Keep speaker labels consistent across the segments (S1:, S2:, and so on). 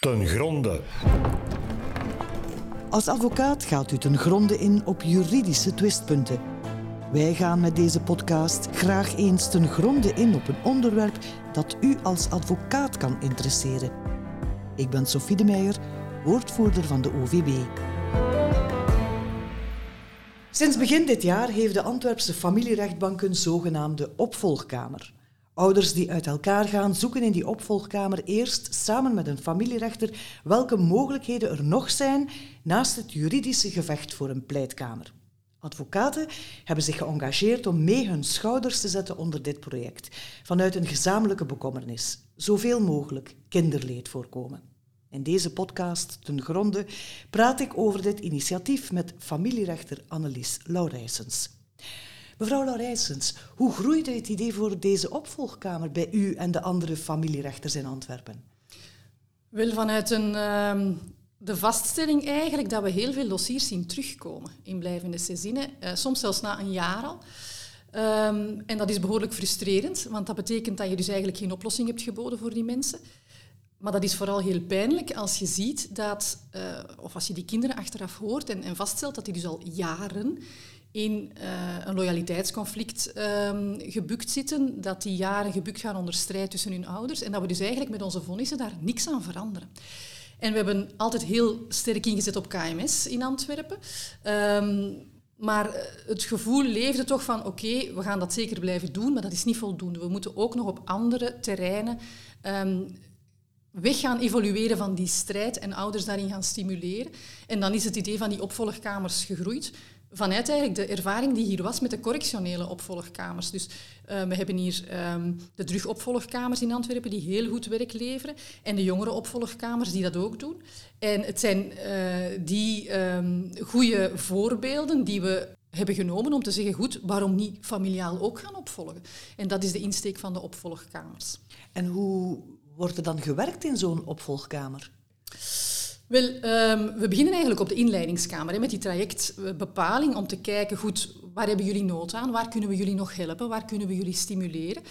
S1: ten gronde.
S2: Als advocaat gaat u ten gronde in op juridische twistpunten. Wij gaan met deze podcast graag eens ten gronde in op een onderwerp dat u als advocaat kan interesseren. Ik ben Sophie de Meijer, woordvoerder van de OVB. Sinds begin dit jaar heeft de Antwerpse familierechtbank een zogenaamde opvolgkamer. Ouders die uit elkaar gaan zoeken in die opvolgkamer eerst samen met een familierechter welke mogelijkheden er nog zijn naast het juridische gevecht voor een pleitkamer. Advocaten hebben zich geëngageerd om mee hun schouders te zetten onder dit project, vanuit een gezamenlijke bekommernis. Zoveel mogelijk kinderleed voorkomen. In deze podcast ten gronde praat ik over dit initiatief met familierechter Annelies Laurijsens. Mevrouw Laurijsens, hoe groeide het idee voor deze opvolgkamer bij u en de andere familierechters in Antwerpen?
S3: Wel, vanuit een, uh, de vaststelling eigenlijk dat we heel veel dossiers zien terugkomen in blijvende seizoenen, uh, soms zelfs na een jaar al. Um, en dat is behoorlijk frustrerend, want dat betekent dat je dus eigenlijk geen oplossing hebt geboden voor die mensen. Maar dat is vooral heel pijnlijk als je ziet dat, uh, of als je die kinderen achteraf hoort en, en vaststelt dat die dus al jaren in uh, een loyaliteitsconflict um, gebukt zitten, dat die jaren gebukt gaan onder strijd tussen hun ouders en dat we dus eigenlijk met onze vonnissen daar niks aan veranderen. En we hebben altijd heel sterk ingezet op KMS in Antwerpen. Um, maar het gevoel leefde toch van oké, we gaan dat zeker blijven doen, maar dat is niet voldoende. We moeten ook nog op andere terreinen um, weg gaan evolueren van die strijd en ouders daarin gaan stimuleren. En dan is het idee van die opvolgkamers gegroeid vanuit eigenlijk de ervaring die hier was met de correctionele opvolgkamers. Dus uh, we hebben hier um, de terugopvolgkamers in Antwerpen die heel goed werk leveren en de jongere opvolgkamers die dat ook doen. En het zijn uh, die um, goede voorbeelden die we hebben genomen om te zeggen, goed, waarom niet familiaal ook gaan opvolgen? En dat is de insteek van de opvolgkamers.
S2: En hoe wordt er dan gewerkt in zo'n opvolgkamer?
S3: Wel, um, we beginnen eigenlijk op de inleidingskamer met die trajectbepaling om te kijken, goed, waar hebben jullie nood aan? Waar kunnen we jullie nog helpen? Waar kunnen we jullie stimuleren?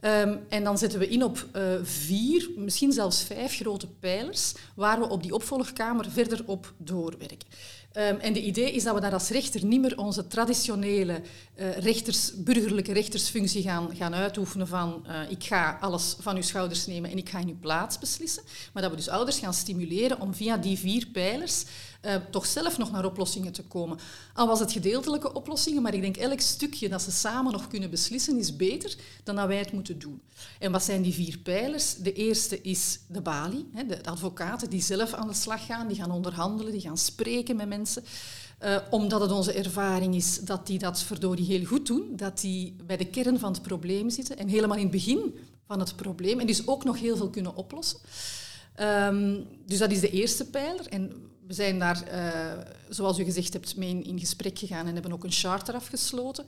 S3: Um, en dan zetten we in op uh, vier, misschien zelfs vijf grote pijlers, waar we op die opvolgkamer verder op doorwerken. Um, en de idee is dat we daar als rechter niet meer onze traditionele uh, rechters, burgerlijke rechtersfunctie gaan, gaan uitoefenen van uh, ik ga alles van uw schouders nemen en ik ga in uw plaats beslissen, maar dat we dus ouders gaan stimuleren om via die vier pijlers uh, toch zelf nog naar oplossingen te komen. Al was het gedeeltelijke oplossingen, maar ik denk elk stukje dat ze samen nog kunnen beslissen is beter dan dat wij het moeten doen. En wat zijn die vier pijlers? De eerste is de balie, hè, de advocaten die zelf aan de slag gaan, die gaan onderhandelen, die gaan spreken met mensen. Uh, omdat het onze ervaring is dat die dat verdorie heel goed doen, dat die bij de kern van het probleem zitten en helemaal in het begin van het probleem en dus ook nog heel veel kunnen oplossen. Um, dus dat is de eerste pijler. En we zijn daar, uh, zoals u gezegd hebt, mee in, gesprek gegaan en hebben ook een charter afgesloten.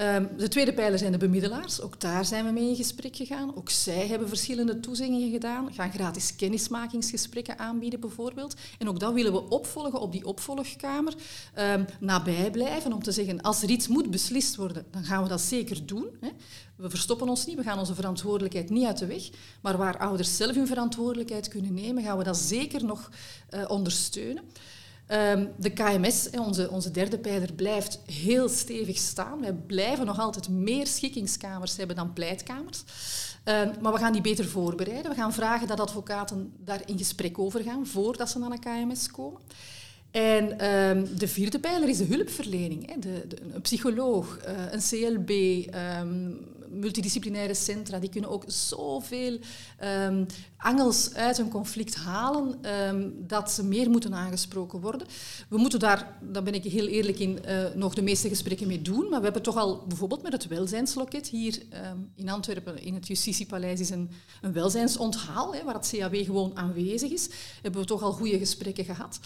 S3: Um, de tweede pijler zijn de bemiddelaars. Ook daar zijn we mee in gesprek gegaan. Ook zij hebben verschillende toezeggingen gedaan. Gaan gratis kennismakingsgesprekken aanbieden bijvoorbeeld. En ook dat willen we opvolgen op die opvolgkamer. Um, nabij blijven om te zeggen, als er iets moet beslist worden, dan gaan we dat zeker doen. Hè. We verstoppen ons niet, we gaan onze verantwoordelijkheid niet uit de weg. Maar waar ouders zelf hun verantwoordelijkheid kunnen nemen, gaan we dat zeker nog uh, ondersteunen. Um, de KMS, onze, onze derde pijler, blijft heel stevig staan. Wij blijven nog altijd meer schikkingskamers hebben dan pleitkamers. Um, maar we gaan die beter voorbereiden. We gaan vragen dat advocaten daar in gesprek over gaan voordat ze naar een KMS komen. En um, de vierde pijler is de hulpverlening. Hè. De, een psycholoog, uh, een CLB, multidisciplinaire centra, die kunnen ook zoveel um, angels uit een conflict halen dat ze meer moeten aangesproken worden. We moeten daar, daar ben ik heel eerlijk in, uh, nog de meeste gesprekken mee doen. Maar we hebben toch al bijvoorbeeld met het welzijnsloket hier in Antwerpen, in het Justitiepaleis, is een, een welzijnsonthaal, hè, waar het CAW gewoon aanwezig is. Hebben we toch al goede gesprekken gehad.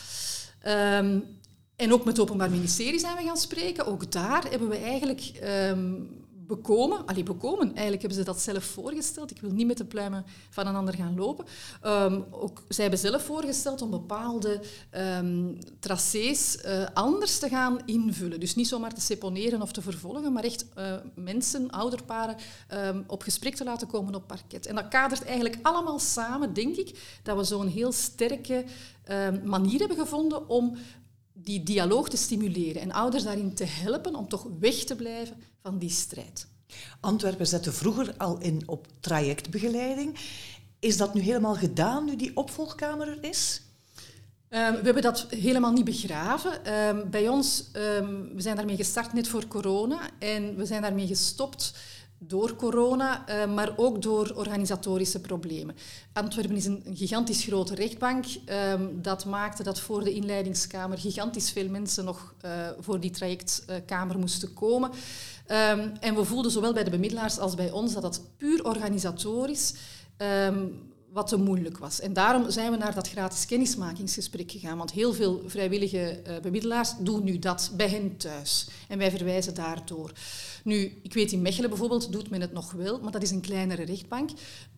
S3: Um, en ook met het Openbaar Ministerie zijn we gaan spreken. Ook daar hebben we eigenlijk um, bekomen. Allee, bekomen. Eigenlijk hebben ze dat zelf voorgesteld. Ik wil niet met de pluimen van een ander gaan lopen. Um, ook, zij hebben zelf voorgesteld om bepaalde um, tracés uh, anders te gaan invullen. Dus niet zomaar te seponeren of te vervolgen, maar echt uh, mensen, ouderparen, um, op gesprek te laten komen op parket. En dat kadert eigenlijk allemaal samen, denk ik, dat we zo'n heel sterke manier hebben gevonden om die dialoog te stimuleren en ouders daarin te helpen om toch weg te blijven van die strijd.
S2: Antwerpen zette vroeger al in op trajectbegeleiding. Is dat nu helemaal gedaan nu die opvolgkamer er is?
S3: Um, we hebben dat helemaal niet begraven. Um, bij ons, um, we zijn daarmee gestart net voor corona en we zijn daarmee gestopt door corona, maar ook door organisatorische problemen. Antwerpen is een, gigantisch grote rechtbank. Dat maakte dat voor de inleidingskamer gigantisch veel mensen nog uh, voor die trajectkamer uh, moesten komen. Um, en we voelden zowel bij de bemiddelaars als bij ons dat dat puur organisatorisch um, wat te moeilijk was. En daarom zijn we naar dat gratis kennismakingsgesprek gegaan. Want heel veel vrijwillige uh, bemiddelaars doen nu dat bij hen thuis. En wij verwijzen daardoor. Nu, ik weet in Mechelen bijvoorbeeld doet men het nog wel, maar dat is een kleinere rechtbank.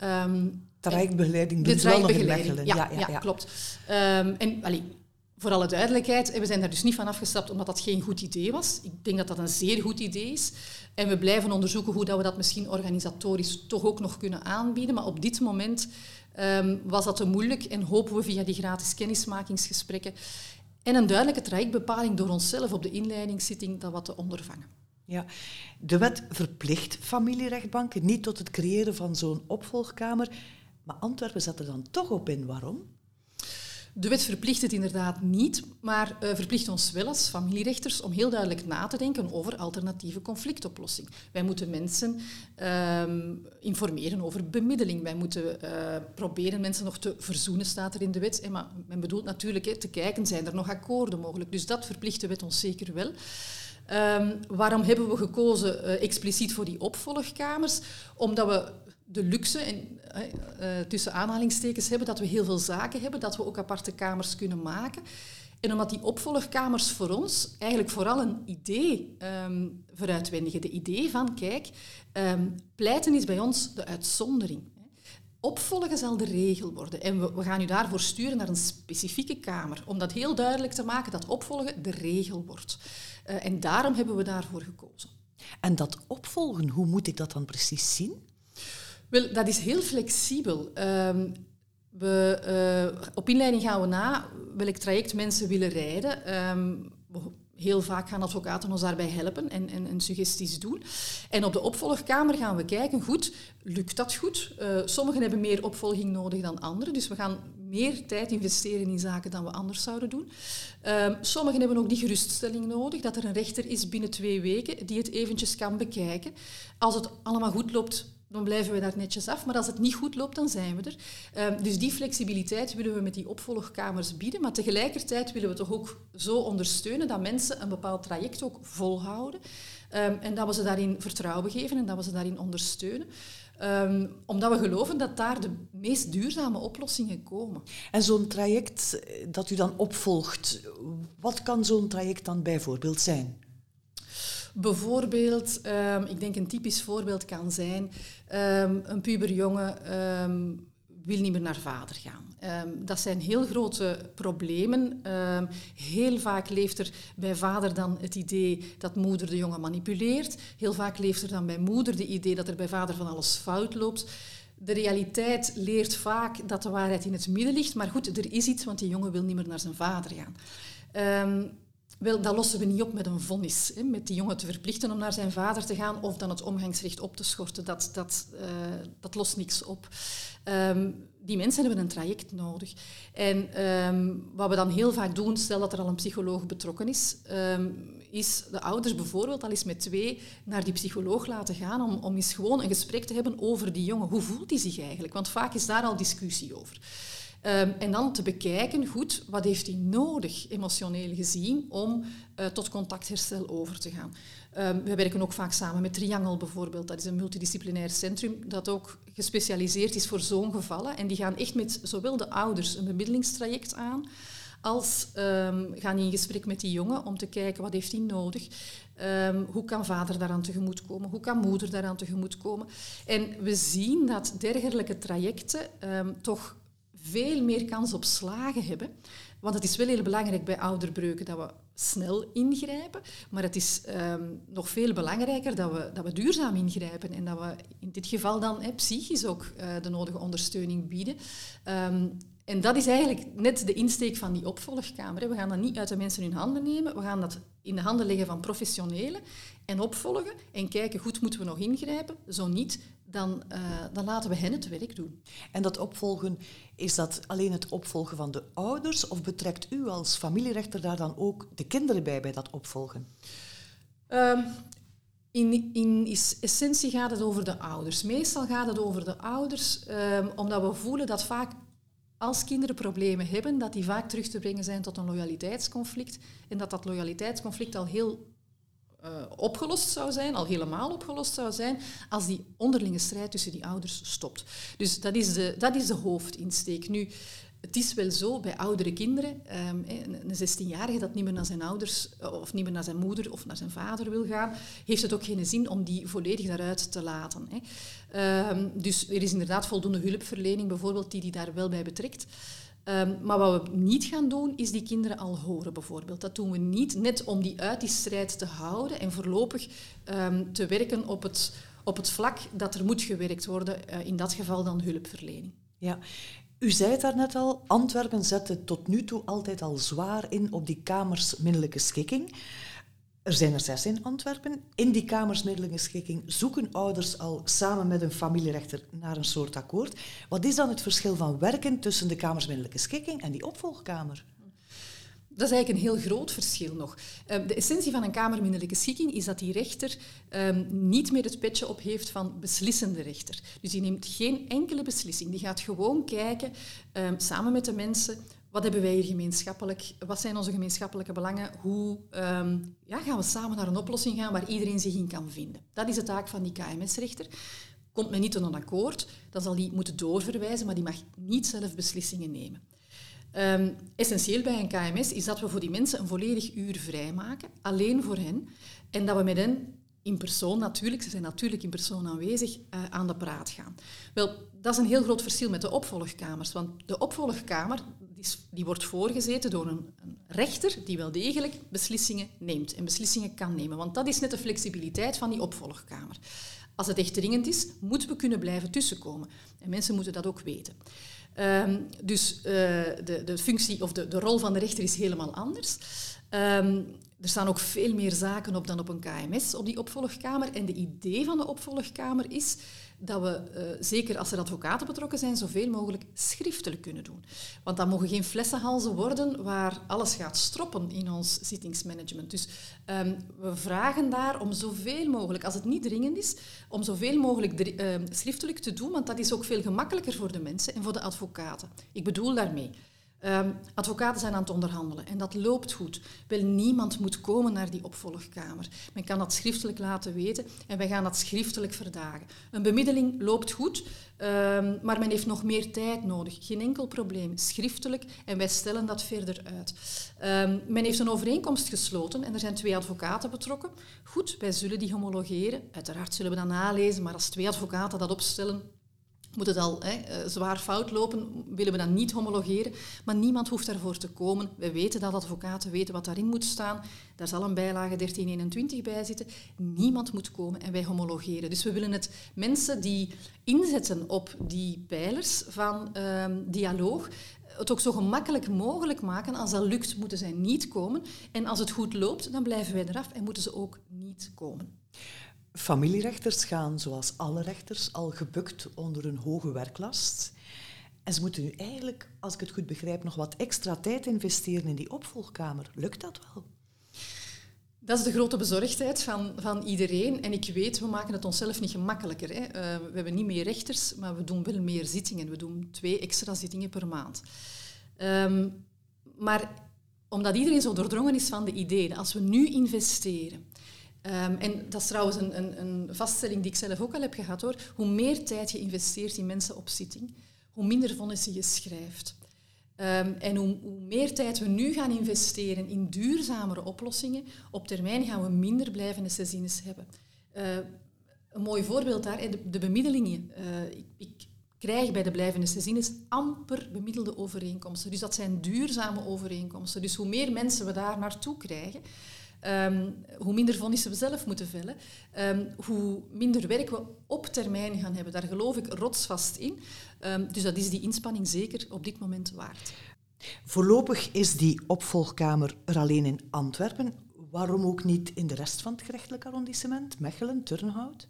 S2: Um, trajectbegeleiding doet wel nog in Mechelen.
S3: Ja, ja, ja, ja. klopt. Um, en allee, voor alle duidelijkheid, we zijn daar dus niet van afgestapt omdat dat geen goed idee was. Ik denk dat dat een zeer goed idee is. En we blijven onderzoeken hoe dat we dat misschien organisatorisch toch ook nog kunnen aanbieden. Maar op dit moment um, was dat te moeilijk en hopen we via die gratis kennismakingsgesprekken en een duidelijke trajectbepaling door onszelf op de inleidingszitting dat wat te ondervangen.
S2: Ja, de wet verplicht familierechtbanken niet tot het creëren van zo'n opvolgkamer, maar Antwerpen zet er dan toch op in. Waarom?
S3: De wet verplicht het inderdaad niet, maar uh, verplicht ons wel als familierechters om heel duidelijk na te denken over alternatieve conflictoplossing. Wij moeten mensen um, informeren over bemiddeling. Wij moeten uh, proberen mensen nog te verzoenen, staat er in de wet. En maar men bedoelt natuurlijk te kijken, zijn er nog akkoorden mogelijk. Dus dat verplicht de wet ons zeker wel. Um, waarom hebben we gekozen expliciet voor die opvolgkamers? Omdat we de luxe, en, uh, tussen aanhalingstekens, hebben dat we heel veel zaken hebben, dat we ook aparte kamers kunnen maken. En omdat die opvolgkamers voor ons eigenlijk vooral een idee um, vooruitwendigen. De idee van, kijk, um, pleiten is bij ons de uitzondering. Opvolgen zal de regel worden. En we, we, gaan u daarvoor sturen naar een specifieke kamer. Om dat heel duidelijk te maken dat opvolgen de regel wordt. Uh, en daarom hebben we daarvoor gekozen.
S2: En dat opvolgen, hoe moet ik dat dan precies zien?
S3: Wel, dat is heel flexibel. Um, we, uh, op inleiding gaan we na welk traject mensen willen rijden. Um, heel vaak gaan advocaten ons daarbij helpen en, suggesties doen. En op de opvolgkamer gaan we kijken, goed, lukt dat goed? Uh, sommigen hebben meer opvolging nodig dan anderen, dus we gaan meer tijd investeren in zaken dan we anders zouden doen. Um, sommigen hebben ook die geruststelling nodig, dat er een rechter is binnen twee weken die het eventjes kan bekijken. Als het allemaal goed loopt, dan blijven we daar netjes af. Maar als het niet goed loopt, dan zijn we er. Um, dus die flexibiliteit willen we met die opvolgkamers bieden. Maar tegelijkertijd willen we toch ook zo ondersteunen dat mensen een bepaald traject ook volhouden. Um, en dat we ze daarin vertrouwen geven en dat we ze daarin ondersteunen. Um, omdat we geloven dat daar de meest duurzame oplossingen komen.
S2: En zo'n traject dat u dan opvolgt, wat kan zo'n traject dan bijvoorbeeld zijn?
S3: Bijvoorbeeld, um, ik denk een typisch voorbeeld kan zijn, um, een puberjongen um, wil niet meer naar vader gaan. Dat zijn heel grote problemen. Heel vaak leeft er bij vader dan het idee dat moeder de jongen manipuleert. Heel vaak leeft er dan bij moeder het idee dat er bij vader van alles fout loopt. De realiteit leert vaak dat de waarheid in het midden ligt. Maar goed, er is iets, want die jongen wil niet meer naar zijn vader gaan. Wel, dat lossen we niet op met een vonnis. Hè, met die jongen te verplichten om naar zijn vader te gaan of dan het omgangsrecht op te schorten. Dat, dat, uh, dat lost niks op. Um, die mensen hebben een traject nodig. En um, wat we dan heel vaak doen, stel dat er al een psycholoog betrokken is, um, is de ouders bijvoorbeeld al eens met twee naar die psycholoog laten gaan om, om eens gewoon een gesprek te hebben over die jongen. Hoe voelt hij zich eigenlijk? Want vaak is daar al discussie over. Um, en dan te bekijken, goed, wat heeft hij nodig, emotioneel gezien, om uh, tot contactherstel over te gaan. Um, we werken ook vaak samen met Triangle bijvoorbeeld. Dat is een multidisciplinair centrum dat ook gespecialiseerd is voor zo'n gevallen. En die gaan echt met zowel de ouders een bemiddelingstraject aan, als um, gaan die in gesprek met die jongen om te kijken wat heeft hij nodig. Um, hoe kan vader daaraan tegemoetkomen? Hoe kan moeder daaraan tegemoetkomen? En we zien dat dergelijke trajecten toch veel meer kans op slagen hebben. Want het is wel heel belangrijk bij ouderbreuken dat we snel ingrijpen, maar het is um, nog veel belangrijker dat we, dat we duurzaam ingrijpen en dat we in dit geval dan psychisch ook uh, de nodige ondersteuning bieden. Um, en dat is eigenlijk net de insteek van die opvolgkamer. We gaan dat niet uit de mensen hun handen nemen, we gaan dat in de handen leggen van professionelen en opvolgen en kijken, goed, moeten we nog ingrijpen? Zo niet, dan, uh, dan laten we hen het werk doen.
S2: En dat opvolgen, is dat alleen het opvolgen van de ouders of betrekt u als familierechter daar dan ook de kinderen bij, bij dat opvolgen?
S3: Um, in, in essentie gaat het over de ouders. Meestal gaat het over de ouders, um, omdat we voelen dat vaak als kinderen problemen hebben, dat die vaak terug te brengen zijn tot een loyaliteitsconflict. En dat dat loyaliteitsconflict al heel uh, opgelost zou zijn, al helemaal opgelost zou zijn, als die onderlinge strijd tussen die ouders stopt. Dus dat is de, dat is de hoofdinsteek. Nu, het is wel zo bij oudere kinderen, um, een 16-jarige dat niet meer naar zijn ouders eh, of niet meer naar zijn moeder of naar zijn vader wil gaan, heeft het ook geen zin om die volledig daaruit te laten. Um, dus er is inderdaad voldoende hulpverlening bijvoorbeeld die die daar wel bij betrekt. Um, maar wat we niet gaan doen, is die kinderen al horen bijvoorbeeld. Dat doen we niet, net om die uit die strijd te houden en voorlopig um, te werken op het, op het vlak dat er moet gewerkt worden, uh, in dat geval dan hulpverlening.
S2: Ja, u zei het daarnet al, Antwerpen zette tot nu toe altijd al zwaar in op die kamers schikking. Er zijn er zes in Antwerpen. In die kamersmiddelengeschikking zoeken ouders al samen met een familierechter naar een soort akkoord. Wat is dan het verschil van werken tussen de kamersmiddellijke schikking en die opvolgkamer?
S3: Dat is eigenlijk een heel groot verschil nog. Ehm, de essentie van een kamermindelijke schikking is dat die rechter um, niet meer het petje op heeft van beslissende rechter. Dus die neemt geen enkele beslissing. Die gaat gewoon kijken, um, samen met de mensen, wat hebben wij hier gemeenschappelijk? Wat zijn onze gemeenschappelijke belangen? Hoe um, ja, gaan we samen naar een oplossing gaan waar iedereen zich in kan vinden? Dat is de taak van die KMS-rechter. Komt men niet tot een akkoord, dan zal die moeten doorverwijzen, maar die mag niet zelf beslissingen nemen. Um, essentieel bij een KMS is dat we voor die mensen een volledig uur vrijmaken, alleen voor hen, en dat we met hen in persoon natuurlijk, ze zijn natuurlijk in persoon aanwezig, uh, aan de praat gaan. Wel, dat is een heel groot verschil met de opvolgkamers, want de opvolgkamer die, wordt voorgezeten door een, een, rechter die wel degelijk beslissingen neemt en beslissingen kan nemen, want dat is net de flexibiliteit van die opvolgkamer. Als het echt dringend is, moeten we kunnen blijven tussenkomen. En mensen moeten dat ook weten. Um, dus uh, de, de functie of de, de rol van de rechter is helemaal anders. Um, er staan ook veel meer zaken op dan op een KMS, op die opvolgkamer. En de idee van de opvolgkamer is dat we, uh, zeker als er advocaten betrokken zijn, zoveel mogelijk schriftelijk kunnen doen. Want dat mogen geen flessenhalzen worden waar alles gaat stroppen in ons zittingsmanagement. Dus um, we vragen daar om zoveel mogelijk, als het niet dringend is, om zoveel mogelijk uh, schriftelijk te doen, want dat is ook veel gemakkelijker voor de mensen en voor de advocaten. Ik bedoel daarmee... Um, advocaten zijn aan het onderhandelen en dat loopt goed. Wel, niemand moet komen naar die opvolgkamer. Men kan dat schriftelijk laten weten en wij gaan dat schriftelijk verdagen. Een bemiddeling loopt goed, um, maar men heeft nog meer tijd nodig. Geen enkel probleem, schriftelijk en wij stellen dat verder uit. Um, men heeft een overeenkomst gesloten en er zijn twee advocaten betrokken. Goed, wij zullen die homologeren. Uiteraard zullen we dat nalezen, maar als twee advocaten dat opstellen, moet het al hè, eh, zwaar fout lopen, willen we dat niet homologeren. Maar niemand hoeft daarvoor te komen. We weten dat advocaten weten wat daarin moet staan. Daar zal een bijlage 1321 bij zitten. Niemand moet komen en wij homologeren. Dus we willen het mensen die inzetten op die pijlers van um, dialoog, het ook zo gemakkelijk mogelijk maken. Als dat lukt, moeten zij niet komen. En als het goed loopt, dan blijven wij eraf en moeten ze ook niet komen.
S2: Familierechters gaan, zoals alle rechters, al gebukt onder een hoge werklast. En ze moeten nu eigenlijk, als ik het goed begrijp, nog wat extra tijd investeren in die opvolgkamer. Lukt dat wel?
S3: Dat is de grote bezorgdheid van, van iedereen. En ik weet, we maken het onszelf niet gemakkelijker. Hè. Uh, we hebben niet meer rechters, maar we doen wel meer zittingen. We doen twee extra zittingen per maand. Um, maar omdat iedereen zo doordrongen is van de ideeën, als we nu investeren Um, en dat is trouwens een, een, een, vaststelling die ik zelf ook al heb gehad hoor. Hoe meer tijd je investeert in mensen op zitting, hoe minder vonnissen je schrijft. Ehm, en hoe, hoe, meer tijd we nu gaan investeren in duurzamere oplossingen, op termijn gaan we minder blijvende saisines hebben. Uh, een mooi voorbeeld daar, de, de bemiddelingen. Uh, ik, ik, krijg bij de blijvende saisines amper bemiddelde overeenkomsten. Dus dat zijn duurzame overeenkomsten. Dus hoe meer mensen we daar naartoe krijgen, um, hoe minder vonnissen we zelf moeten vellen, um, hoe minder werk we op termijn gaan hebben. Daar geloof ik rotsvast in. Um, dus dat is die inspanning zeker op dit moment waard.
S2: Voorlopig is die opvolgkamer er alleen in Antwerpen. Waarom ook niet in de rest van het gerechtelijk arrondissement? Mechelen, Turnhout?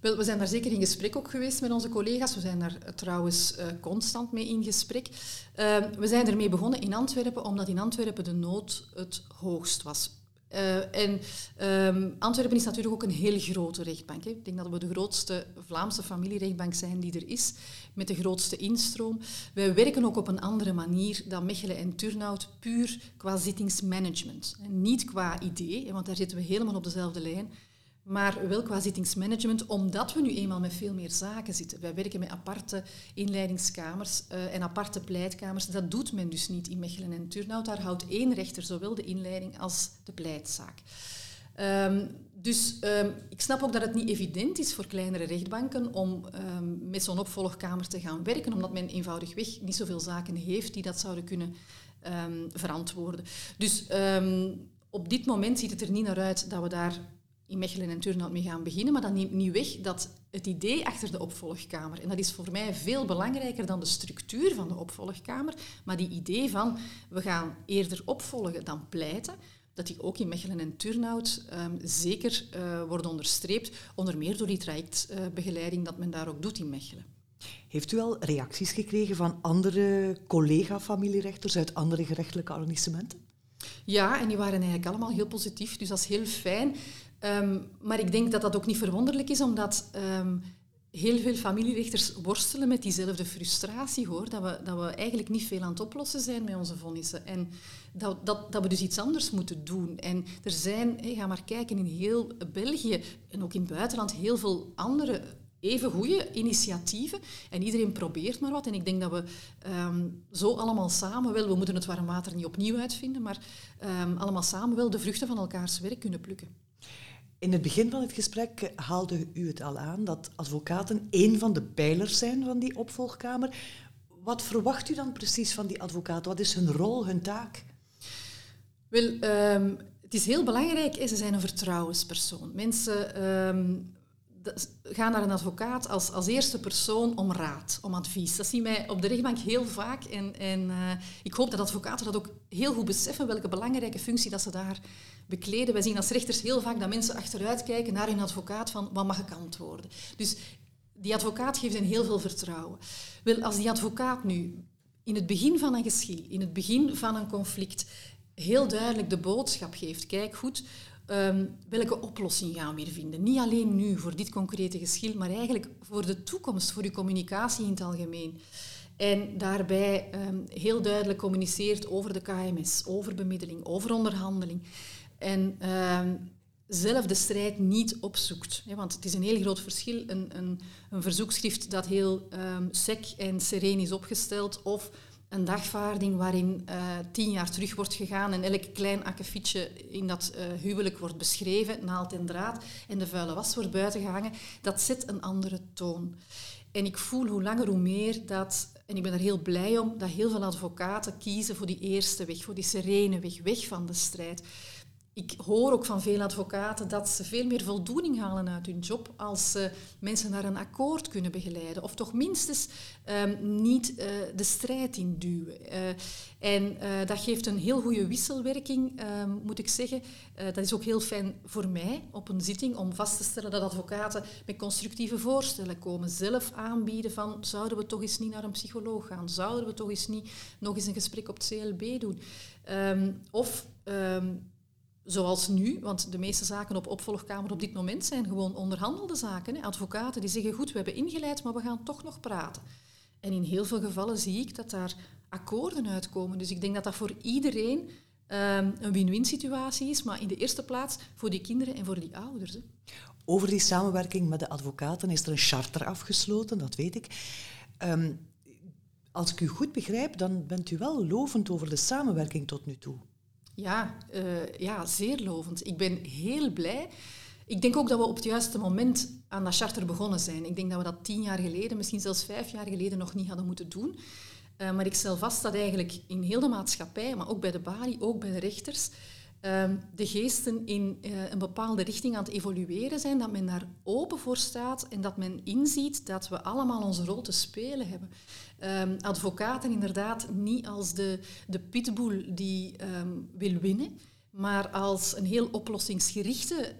S3: Wel, we zijn daar zeker in gesprek ook geweest met onze collega's. We zijn daar uh, trouwens uh, constant mee in gesprek. Uh, we zijn ermee begonnen in Antwerpen, omdat in Antwerpen de nood het hoogst was. Uh, en um, Antwerpen is natuurlijk ook een heel grote rechtbank. Hè. Ik denk dat we de grootste Vlaamse familierechtbank zijn die er is, met de grootste instroom. Wij werken ook op een andere manier dan Mechelen en Turnhout, puur qua zittingsmanagement. En niet qua idee, want daar zitten we helemaal op dezelfde lijn maar wel qua zittingsmanagement, omdat we nu eenmaal met veel meer zaken zitten. Wij werken met aparte inleidingskamers uh, en aparte pleitkamers. Dat doet men dus niet in Mechelen en Turnhout. Daar houdt één rechter zowel de inleiding als de pleitzaak. Um, dus um, ik snap ook dat het niet evident is voor kleinere rechtbanken om um, met zo'n opvolgkamer te gaan werken, omdat men eenvoudigweg niet zoveel zaken heeft die dat zouden kunnen verantwoorden. Dus op dit moment ziet het er niet naar uit dat we daar in Mechelen en Turnhout mee gaan beginnen. Maar dat neemt niet weg dat het idee achter de opvolgkamer, en dat is voor mij veel belangrijker dan de structuur van de opvolgkamer, maar die idee van we gaan eerder opvolgen dan pleiten, dat die ook in Mechelen en Turnhout um, zeker uh, wordt onderstreept, onder meer door die trajectbegeleiding dat men daar ook doet in Mechelen.
S2: Heeft u al reacties gekregen van andere collega-familierechters uit andere gerechtelijke arrondissementen?
S3: Ja, en die waren eigenlijk allemaal heel positief, dus dat is heel fijn. Um, maar ik denk dat dat ook niet verwonderlijk is, omdat um, heel veel familierechters worstelen met diezelfde frustratie, hoor. Dat we, dat we eigenlijk niet veel aan het oplossen zijn met onze vonnissen. En dat, dat, dat we dus iets anders moeten doen. En er zijn, ga maar kijken, in heel België en ook in het buitenland heel veel andere even goede initiatieven. En iedereen probeert maar wat. En ik denk dat we um, zo allemaal samen wel, we moeten het warm water niet opnieuw uitvinden, maar allemaal samen wel de vruchten van elkaars werk kunnen plukken.
S2: In het begin van het gesprek haalde u het al aan dat advocaten één van de pijlers zijn van die opvolgkamer. Wat verwacht u dan precies van die advocaten? Wat is hun rol, hun taak?
S3: Wel, um, het is heel belangrijk, ze zijn een vertrouwenspersoon. Mensen um, gaan naar een advocaat als, als eerste persoon om raad, om advies. Dat zien wij op de rechtbank heel vaak. En, en uh, ik hoop dat advocaten dat ook heel goed beseffen, welke belangrijke functie dat ze daar bekleden. Wij zien als rechters heel vaak dat mensen achteruit kijken naar hun advocaat van wat mag ik antwoorden. Dus die advocaat geeft hen heel veel vertrouwen. Wel, als die advocaat nu in het begin van een geschil, in het begin van een conflict, heel duidelijk de boodschap geeft, kijk goed, um, welke oplossing gaan we hier vinden? Niet alleen nu voor dit concrete geschil, maar eigenlijk voor de toekomst, voor uw communicatie in het algemeen. En daarbij um, heel duidelijk communiceert over de KMS, over bemiddeling, over onderhandeling. En uh, zelf de strijd niet opzoekt. want het is een heel groot verschil. Een, een, een verzoekschrift dat heel um, sec en sereen is opgesteld of een dagvaarding waarin uh, tien jaar terug wordt gegaan en elk klein akkefietje in dat uh, huwelijk wordt beschreven, naald en draad, en de vuile was wordt buiten gehangen, dat zet een andere toon. En ik voel hoe langer hoe meer dat, en ik ben er heel blij om, dat heel veel advocaten kiezen voor die eerste weg, voor die serene weg, weg van de strijd ik hoor ook van veel advocaten dat ze veel meer voldoening halen uit hun job als ze mensen naar een akkoord kunnen begeleiden. Of toch minstens um, niet uh, de strijd induwen. Uh, en uh, dat geeft een heel goede wisselwerking, ehm, moet ik zeggen. dat is ook heel fijn voor mij op een zitting om vast te stellen dat advocaten met constructieve voorstellen komen. Zelf aanbieden van zouden we toch eens niet naar een psycholoog gaan? Zouden we toch eens niet nog eens een gesprek op het CLB doen? Um, of zoals nu, want de meeste zaken op opvolgkamer op dit moment zijn gewoon onderhandelde zaken. Hè. Advocaten die zeggen, goed, we hebben ingeleid, maar we gaan toch nog praten. En in heel veel gevallen zie ik dat daar akkoorden uitkomen. Dus ik denk dat dat voor iedereen um, een win-win situatie is, maar in de eerste plaats voor die kinderen en voor die ouders. Hè.
S2: Over die samenwerking met de advocaten is er een charter afgesloten, dat weet ik. Um, als ik u goed begrijp, dan bent u wel lovend over de samenwerking tot nu toe.
S3: Ja, uh, ja zeer lovend. Ik ben heel blij. Ik denk ook dat we op het juiste moment aan dat charter begonnen zijn. Ik denk dat we dat tien jaar geleden, misschien zelfs vijf jaar geleden, nog niet hadden moeten doen. Uh, maar ik stel vast dat eigenlijk in heel de maatschappij, maar ook bij de balie, ook bij de rechters, de geesten in uh, een bepaalde richting aan het evolueren zijn, dat men daar open voor staat en dat men inziet dat we allemaal onze rol te spelen hebben. Um, advocaten inderdaad niet als de, de pitbull die um, wil winnen, maar als een heel oplossingsgerichte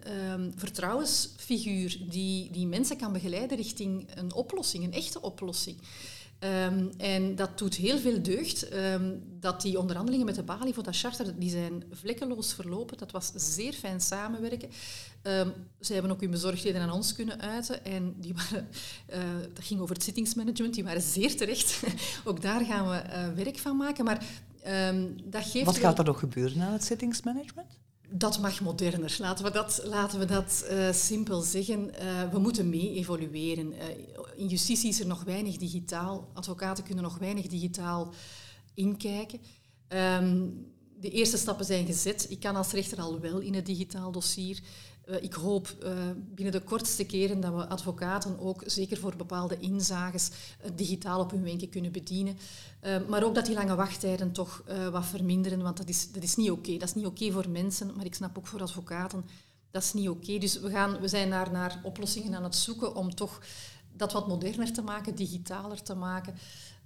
S3: vertrouwensfiguur die, die mensen kan begeleiden richting een oplossing, een echte oplossing. Um, en dat doet heel veel deugd. Um, dat die onderhandelingen met de Bali voor dat charter, die zijn vlekkeloos verlopen. Dat was zeer fijn samenwerken. Um, zij hebben ook hun bezorgdheden aan ons kunnen uiten. En die waren, uh, dat ging over het zittingsmanagement, die waren zeer terecht. ook daar gaan we uh, werk van maken. Maar dat geeft...
S2: Wat gaat er nog gebeuren aan het zittingsmanagement?
S3: Dat mag moderner. Laten we dat, laten we dat uh, simpel zeggen. Uh, we moeten mee evolueren. Uh, in justitie is er nog weinig digitaal. Advocaten kunnen nog weinig digitaal inkijken. Um, de eerste stappen zijn gezet. Ik kan als rechter al wel in het digitaal dossier. Uh, ik hoop uh, binnen de kortste keren dat we advocaten ook, zeker voor bepaalde inzages, uh, digitaal op hun wenken kunnen bedienen. maar ook dat die lange wachttijden toch wat verminderen, want dat is, dat is niet oké. Dat is niet oké voor mensen, maar ik snap ook voor advocaten, dat is niet oké. Dus we, gaan, we zijn daar naar oplossingen aan het zoeken om toch dat wat moderner te maken, digitaler te maken.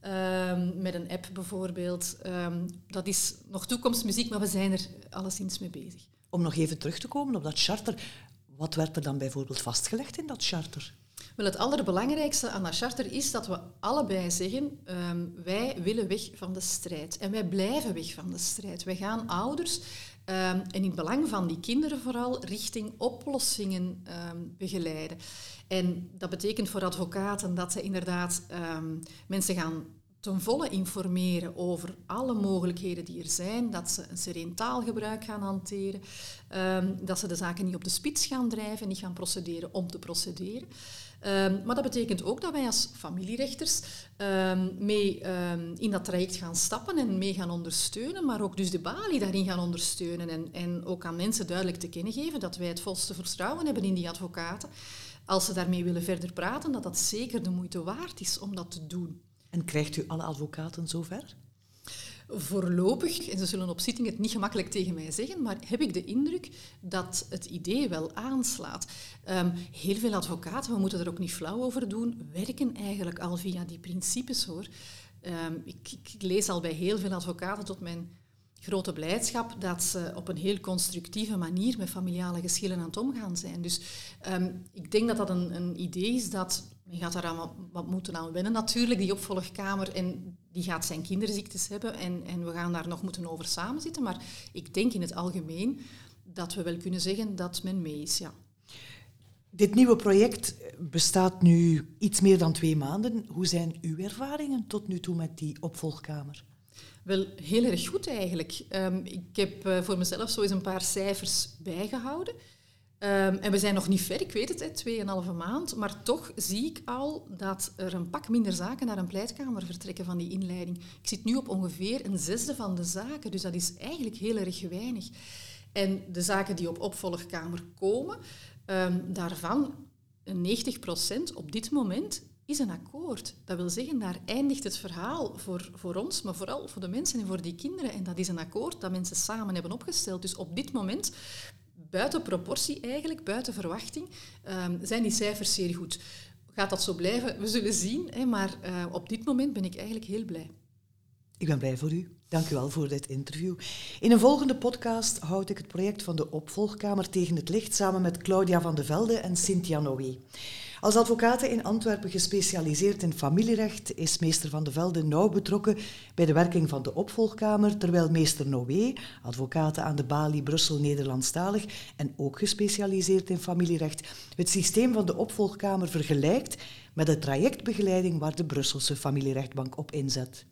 S3: Um, met een app bijvoorbeeld. Um, dat is nog toekomstmuziek, maar we zijn er alleszins mee bezig.
S2: Om nog even terug te komen op dat charter, wat werd er dan bijvoorbeeld vastgelegd in dat charter?
S3: Wel, het allerbelangrijkste aan dat charter is dat we allebei zeggen, um, wij willen weg van de strijd. En wij blijven weg van de strijd. Wij gaan ouders, um, en in het belang van die kinderen vooral, richting oplossingen um, begeleiden. En dat betekent voor advocaten dat ze inderdaad mensen gaan ten volle informeren over alle mogelijkheden die er zijn, dat ze een sereen taalgebruik gaan hanteren, um, dat ze de zaken niet op de spits gaan drijven, niet gaan procederen om te procederen. Um, maar dat betekent ook dat wij als familierechters um, mee in dat traject gaan stappen en mee gaan ondersteunen, maar ook dus de balie daarin gaan ondersteunen en, en ook aan mensen duidelijk te kennen geven dat wij het volste vertrouwen hebben in die advocaten. Als ze daarmee willen verder praten, dat dat zeker de moeite waard is om dat te doen.
S2: Krijgt u alle advocaten zover?
S3: Voorlopig, en ze zullen op zitting het niet gemakkelijk tegen mij zeggen, maar heb ik de indruk dat het idee wel aanslaat. Um, heel veel advocaten, we moeten er ook niet flauw over doen, werken eigenlijk al via die principes hoor. Um, ik, ik, lees al bij heel veel advocaten tot mijn grote blijdschap dat ze op een heel constructieve manier met familiale geschillen aan het omgaan zijn. Dus um, ik denk dat dat een, een idee is dat men gaat daar wat, wat moeten aan wennen natuurlijk, die opvolgkamer. En die gaat zijn kinderziektes hebben en, en we gaan daar nog moeten over samenzitten. Maar ik denk in het algemeen dat we wel kunnen zeggen dat men mee is, ja.
S2: Dit nieuwe project bestaat nu iets meer dan twee maanden. Hoe zijn uw ervaringen tot nu toe met die opvolgkamer?
S3: Wel, heel erg goed eigenlijk. Um, ik heb uh, voor mezelf zo eens een paar cijfers bijgehouden. Um, en we zijn nog niet ver, ik weet het, tweeënhalve maand, maar toch zie ik al dat er een pak minder zaken naar een pleitkamer vertrekken van die inleiding. Ik zit nu op ongeveer een zesde van de zaken, dus dat is eigenlijk heel erg weinig. En de zaken die op opvolgkamer komen, um, daarvan 90 procent op dit moment is een akkoord. Dat wil zeggen, daar eindigt het verhaal voor, voor ons, maar vooral voor de mensen en voor die kinderen. En dat is een akkoord dat mensen samen hebben opgesteld. Dus op dit moment buiten proportie eigenlijk, buiten verwachting, um, zijn die cijfers zeer goed. Gaat dat zo blijven? We zullen zien, hè, maar uh, op dit moment ben ik eigenlijk heel blij.
S2: Ik ben blij voor u. Dank u wel voor dit interview. In een volgende podcast houd ik het project van de opvolgkamer tegen het licht samen met Claudia van de Velde en Cynthia Noé. Als advocaat in Antwerpen gespecialiseerd in familierecht is meester Van de Velde nauw betrokken bij de werking van de opvolgkamer, terwijl meester Noé, advocaat aan de Bali Brussel Nederlandstalig en ook gespecialiseerd in familierecht, het systeem van de opvolgkamer vergelijkt met de trajectbegeleiding waar de Brusselse familierechtbank op inzet.